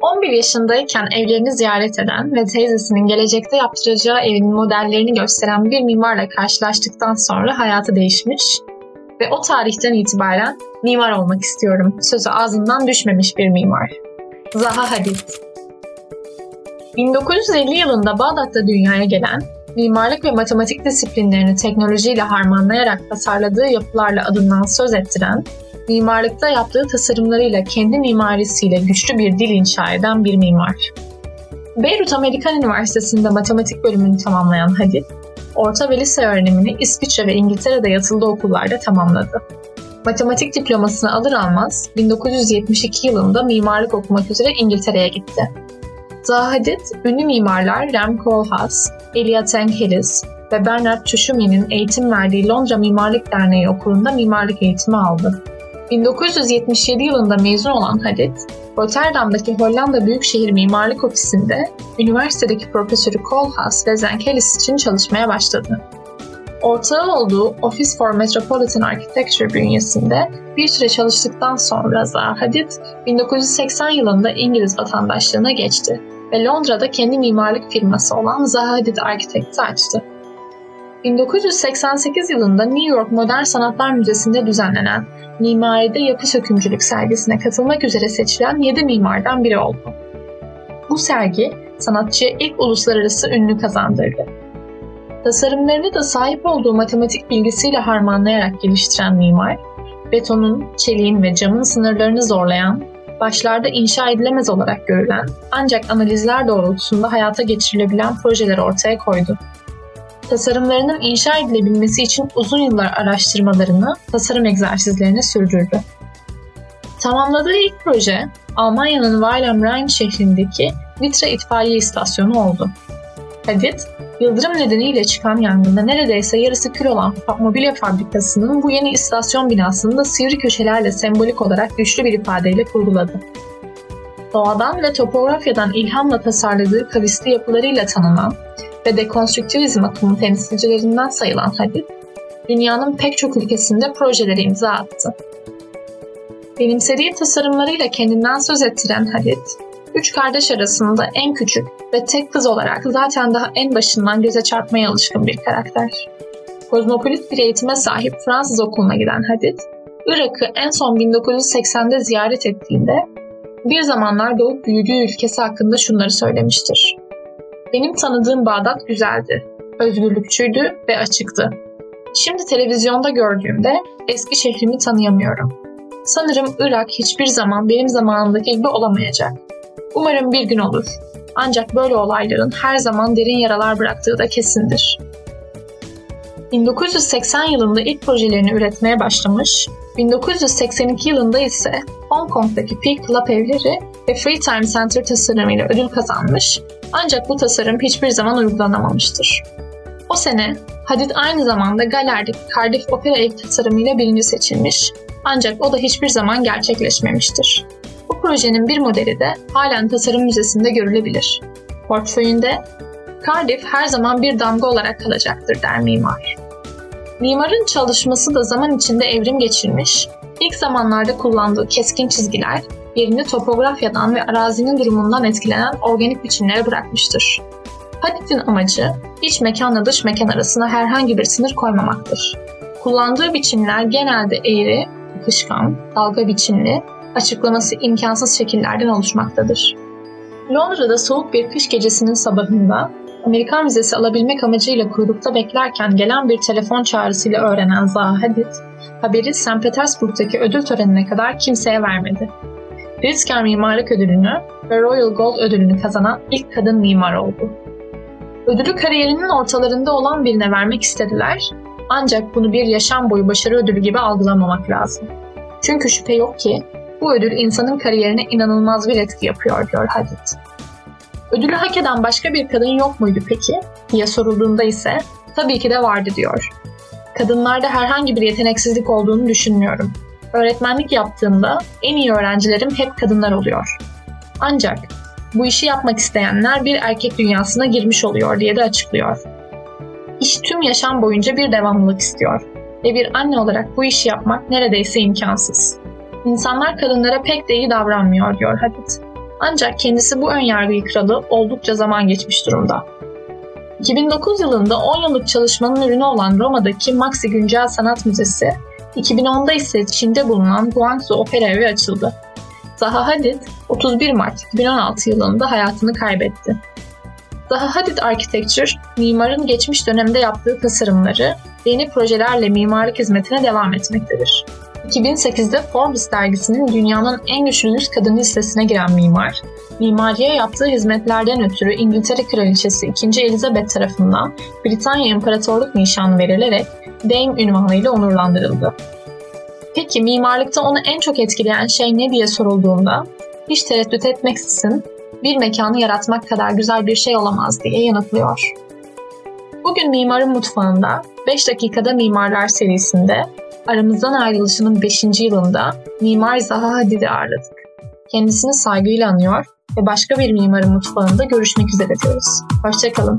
11 yaşındayken evlerini ziyaret eden ve teyzesinin gelecekte yaptıracağı evin modellerini gösteren bir mimarla karşılaştıktan sonra hayatı değişmiş ve o tarihten itibaren mimar olmak istiyorum sözü ağzından düşmemiş bir mimar. Zaha Hadid 1950 yılında Bağdat'ta dünyaya gelen, mimarlık ve matematik disiplinlerini teknolojiyle harmanlayarak tasarladığı yapılarla adından söz ettiren, mimarlıkta yaptığı tasarımlarıyla kendi mimarisiyle güçlü bir dil inşa eden bir mimar. Beyrut Amerikan Üniversitesi'nde matematik bölümünü tamamlayan Hadid, orta ve lise öğrenimini İsviçre ve İngiltere'de yatılı okullarda tamamladı. Matematik diplomasını alır almaz 1972 yılında mimarlık okumak üzere İngiltere'ye gitti. Zahadit, ünlü mimarlar Rem Koolhaas, Elia Tenkeliz ve Bernard Çuşumi'nin eğitim verdiği Londra Mimarlık Derneği okulunda mimarlık eğitimi aldı. 1977 yılında mezun olan Hadid, Rotterdam'daki Hollanda Büyükşehir Mimarlık Ofisi'nde üniversitedeki profesörü Koolhaas ve Zenkelis için çalışmaya başladı. Ortağı olduğu Office for Metropolitan Architecture bünyesinde bir süre çalıştıktan sonra Zaha Hadid 1980 yılında İngiliz vatandaşlığına geçti ve Londra'da kendi mimarlık firması olan Zaha Hadid Architects'i açtı. 1988 yılında New York Modern Sanatlar Müzesi'nde düzenlenen Mimaride Yapı Sökümcülük sergisine katılmak üzere seçilen 7 mimardan biri oldu. Bu sergi sanatçıya ilk uluslararası ünlü kazandırdı. Tasarımlarını da sahip olduğu matematik bilgisiyle harmanlayarak geliştiren mimar, betonun, çeliğin ve camın sınırlarını zorlayan, başlarda inşa edilemez olarak görülen ancak analizler doğrultusunda hayata geçirilebilen projeler ortaya koydu. Tasarımlarının inşa edilebilmesi için uzun yıllar araştırmalarını, tasarım egzersizlerini sürdürdü. Tamamladığı ilk proje, Almanya'nın Weil am Rhein şehrindeki Vitre itfaiye istasyonu oldu. Hadid, Yıldırım nedeniyle çıkan yangında neredeyse yarısı kül olan mobilya fabrikasının bu yeni istasyon binasını da sivri köşelerle sembolik olarak güçlü bir ifadeyle kurguladı. Doğadan ve topografyadan ilhamla tasarladığı kavisli yapılarıyla tanınan ve dekonstrüktivizm akımının temsilcilerinden sayılan Hadid, dünyanın pek çok ülkesinde projeleri imza attı. Benimsediği tasarımlarıyla kendinden söz ettiren Hadid, Üç kardeş arasında en küçük ve tek kız olarak zaten daha en başından göze çarpmaya alışkın bir karakter. Kozmopolit bir eğitime sahip Fransız okuluna giden Hadid, Irak'ı en son 1980'de ziyaret ettiğinde bir zamanlar doğup büyüdüğü ülkesi hakkında şunları söylemiştir. Benim tanıdığım Bağdat güzeldi, özgürlükçüydü ve açıktı. Şimdi televizyonda gördüğümde eski şehrimi tanıyamıyorum. Sanırım Irak hiçbir zaman benim zamanımdaki gibi olamayacak. Umarım bir gün olur. Ancak böyle olayların her zaman derin yaralar bıraktığı da kesindir. 1980 yılında ilk projelerini üretmeye başlamış, 1982 yılında ise Hong Kong'daki Peak Club evleri ve Free Time Center tasarımıyla ödül kazanmış ancak bu tasarım hiçbir zaman uygulanamamıştır. O sene Hadid aynı zamanda Galer'deki Cardiff Opera ev tasarımıyla birinci seçilmiş ancak o da hiçbir zaman gerçekleşmemiştir. Bu projenin bir modeli de halen Tasarım Müzesi'nde görülebilir. Portföyünde Cardiff her zaman bir damga olarak kalacaktır der mimar. Mimarın çalışması da zaman içinde evrim geçirmiş, ilk zamanlarda kullandığı keskin çizgiler yerini topografyadan ve arazinin durumundan etkilenen organik biçimlere bırakmıştır. Hadid'in amacı iç mekanla dış mekan arasına herhangi bir sınır koymamaktır. Kullandığı biçimler genelde eğri, akışkan, dalga biçimli açıklaması imkansız şekillerden oluşmaktadır. Londra'da soğuk bir kış gecesinin sabahında Amerikan vizesi alabilmek amacıyla kuyrukta beklerken gelen bir telefon çağrısıyla öğrenen Zaha Hadid, haberi St. Petersburg'daki ödül törenine kadar kimseye vermedi. Pritzker Mimarlık Ödülünü ve Royal Gold Ödülünü kazanan ilk kadın mimar oldu. Ödülü kariyerinin ortalarında olan birine vermek istediler ancak bunu bir yaşam boyu başarı ödülü gibi algılamamak lazım. Çünkü şüphe yok ki bu ödül insanın kariyerine inanılmaz bir etki yapıyor diyor Hadid. Ödülü hak eden başka bir kadın yok muydu peki? diye sorulduğunda ise tabii ki de vardı diyor. Kadınlarda herhangi bir yeteneksizlik olduğunu düşünmüyorum. Öğretmenlik yaptığımda en iyi öğrencilerim hep kadınlar oluyor. Ancak bu işi yapmak isteyenler bir erkek dünyasına girmiş oluyor diye de açıklıyor. İş tüm yaşam boyunca bir devamlılık istiyor ve bir anne olarak bu işi yapmak neredeyse imkansız. İnsanlar kadınlara pek de iyi davranmıyor diyor Hadid. Ancak kendisi bu önyargıyı kıralı oldukça zaman geçmiş durumda. 2009 yılında 10 yıllık çalışmanın ürünü olan Roma'daki Maxi Güncel Sanat Müzesi, 2010'da ise Çin'de bulunan Guangzhou Opera Evi açıldı. Zaha Hadid 31 Mart 2016 yılında hayatını kaybetti. Zaha Hadid Architecture, mimarın geçmiş dönemde yaptığı tasarımları yeni projelerle mimarlık hizmetine devam etmektedir. 2008'de Forbes dergisinin dünyanın en güçlü 100 kadın listesine giren mimar, mimariye yaptığı hizmetlerden ötürü İngiltere Kraliçesi 2. Elizabeth tarafından Britanya İmparatorluk nişanı verilerek Dame ünvanıyla onurlandırıldı. Peki mimarlıkta onu en çok etkileyen şey ne diye sorulduğunda hiç tereddüt etmeksizin bir mekanı yaratmak kadar güzel bir şey olamaz diye yanıtlıyor. Bugün Mimarın Mutfağı'nda 5 dakikada Mimarlar serisinde aramızdan ayrılışının 5. yılında Mimar Zaha Hadid'i ağırladık. Kendisini saygıyla anıyor ve başka bir mimarın mutfağında görüşmek üzere diyoruz. Hoşçakalın.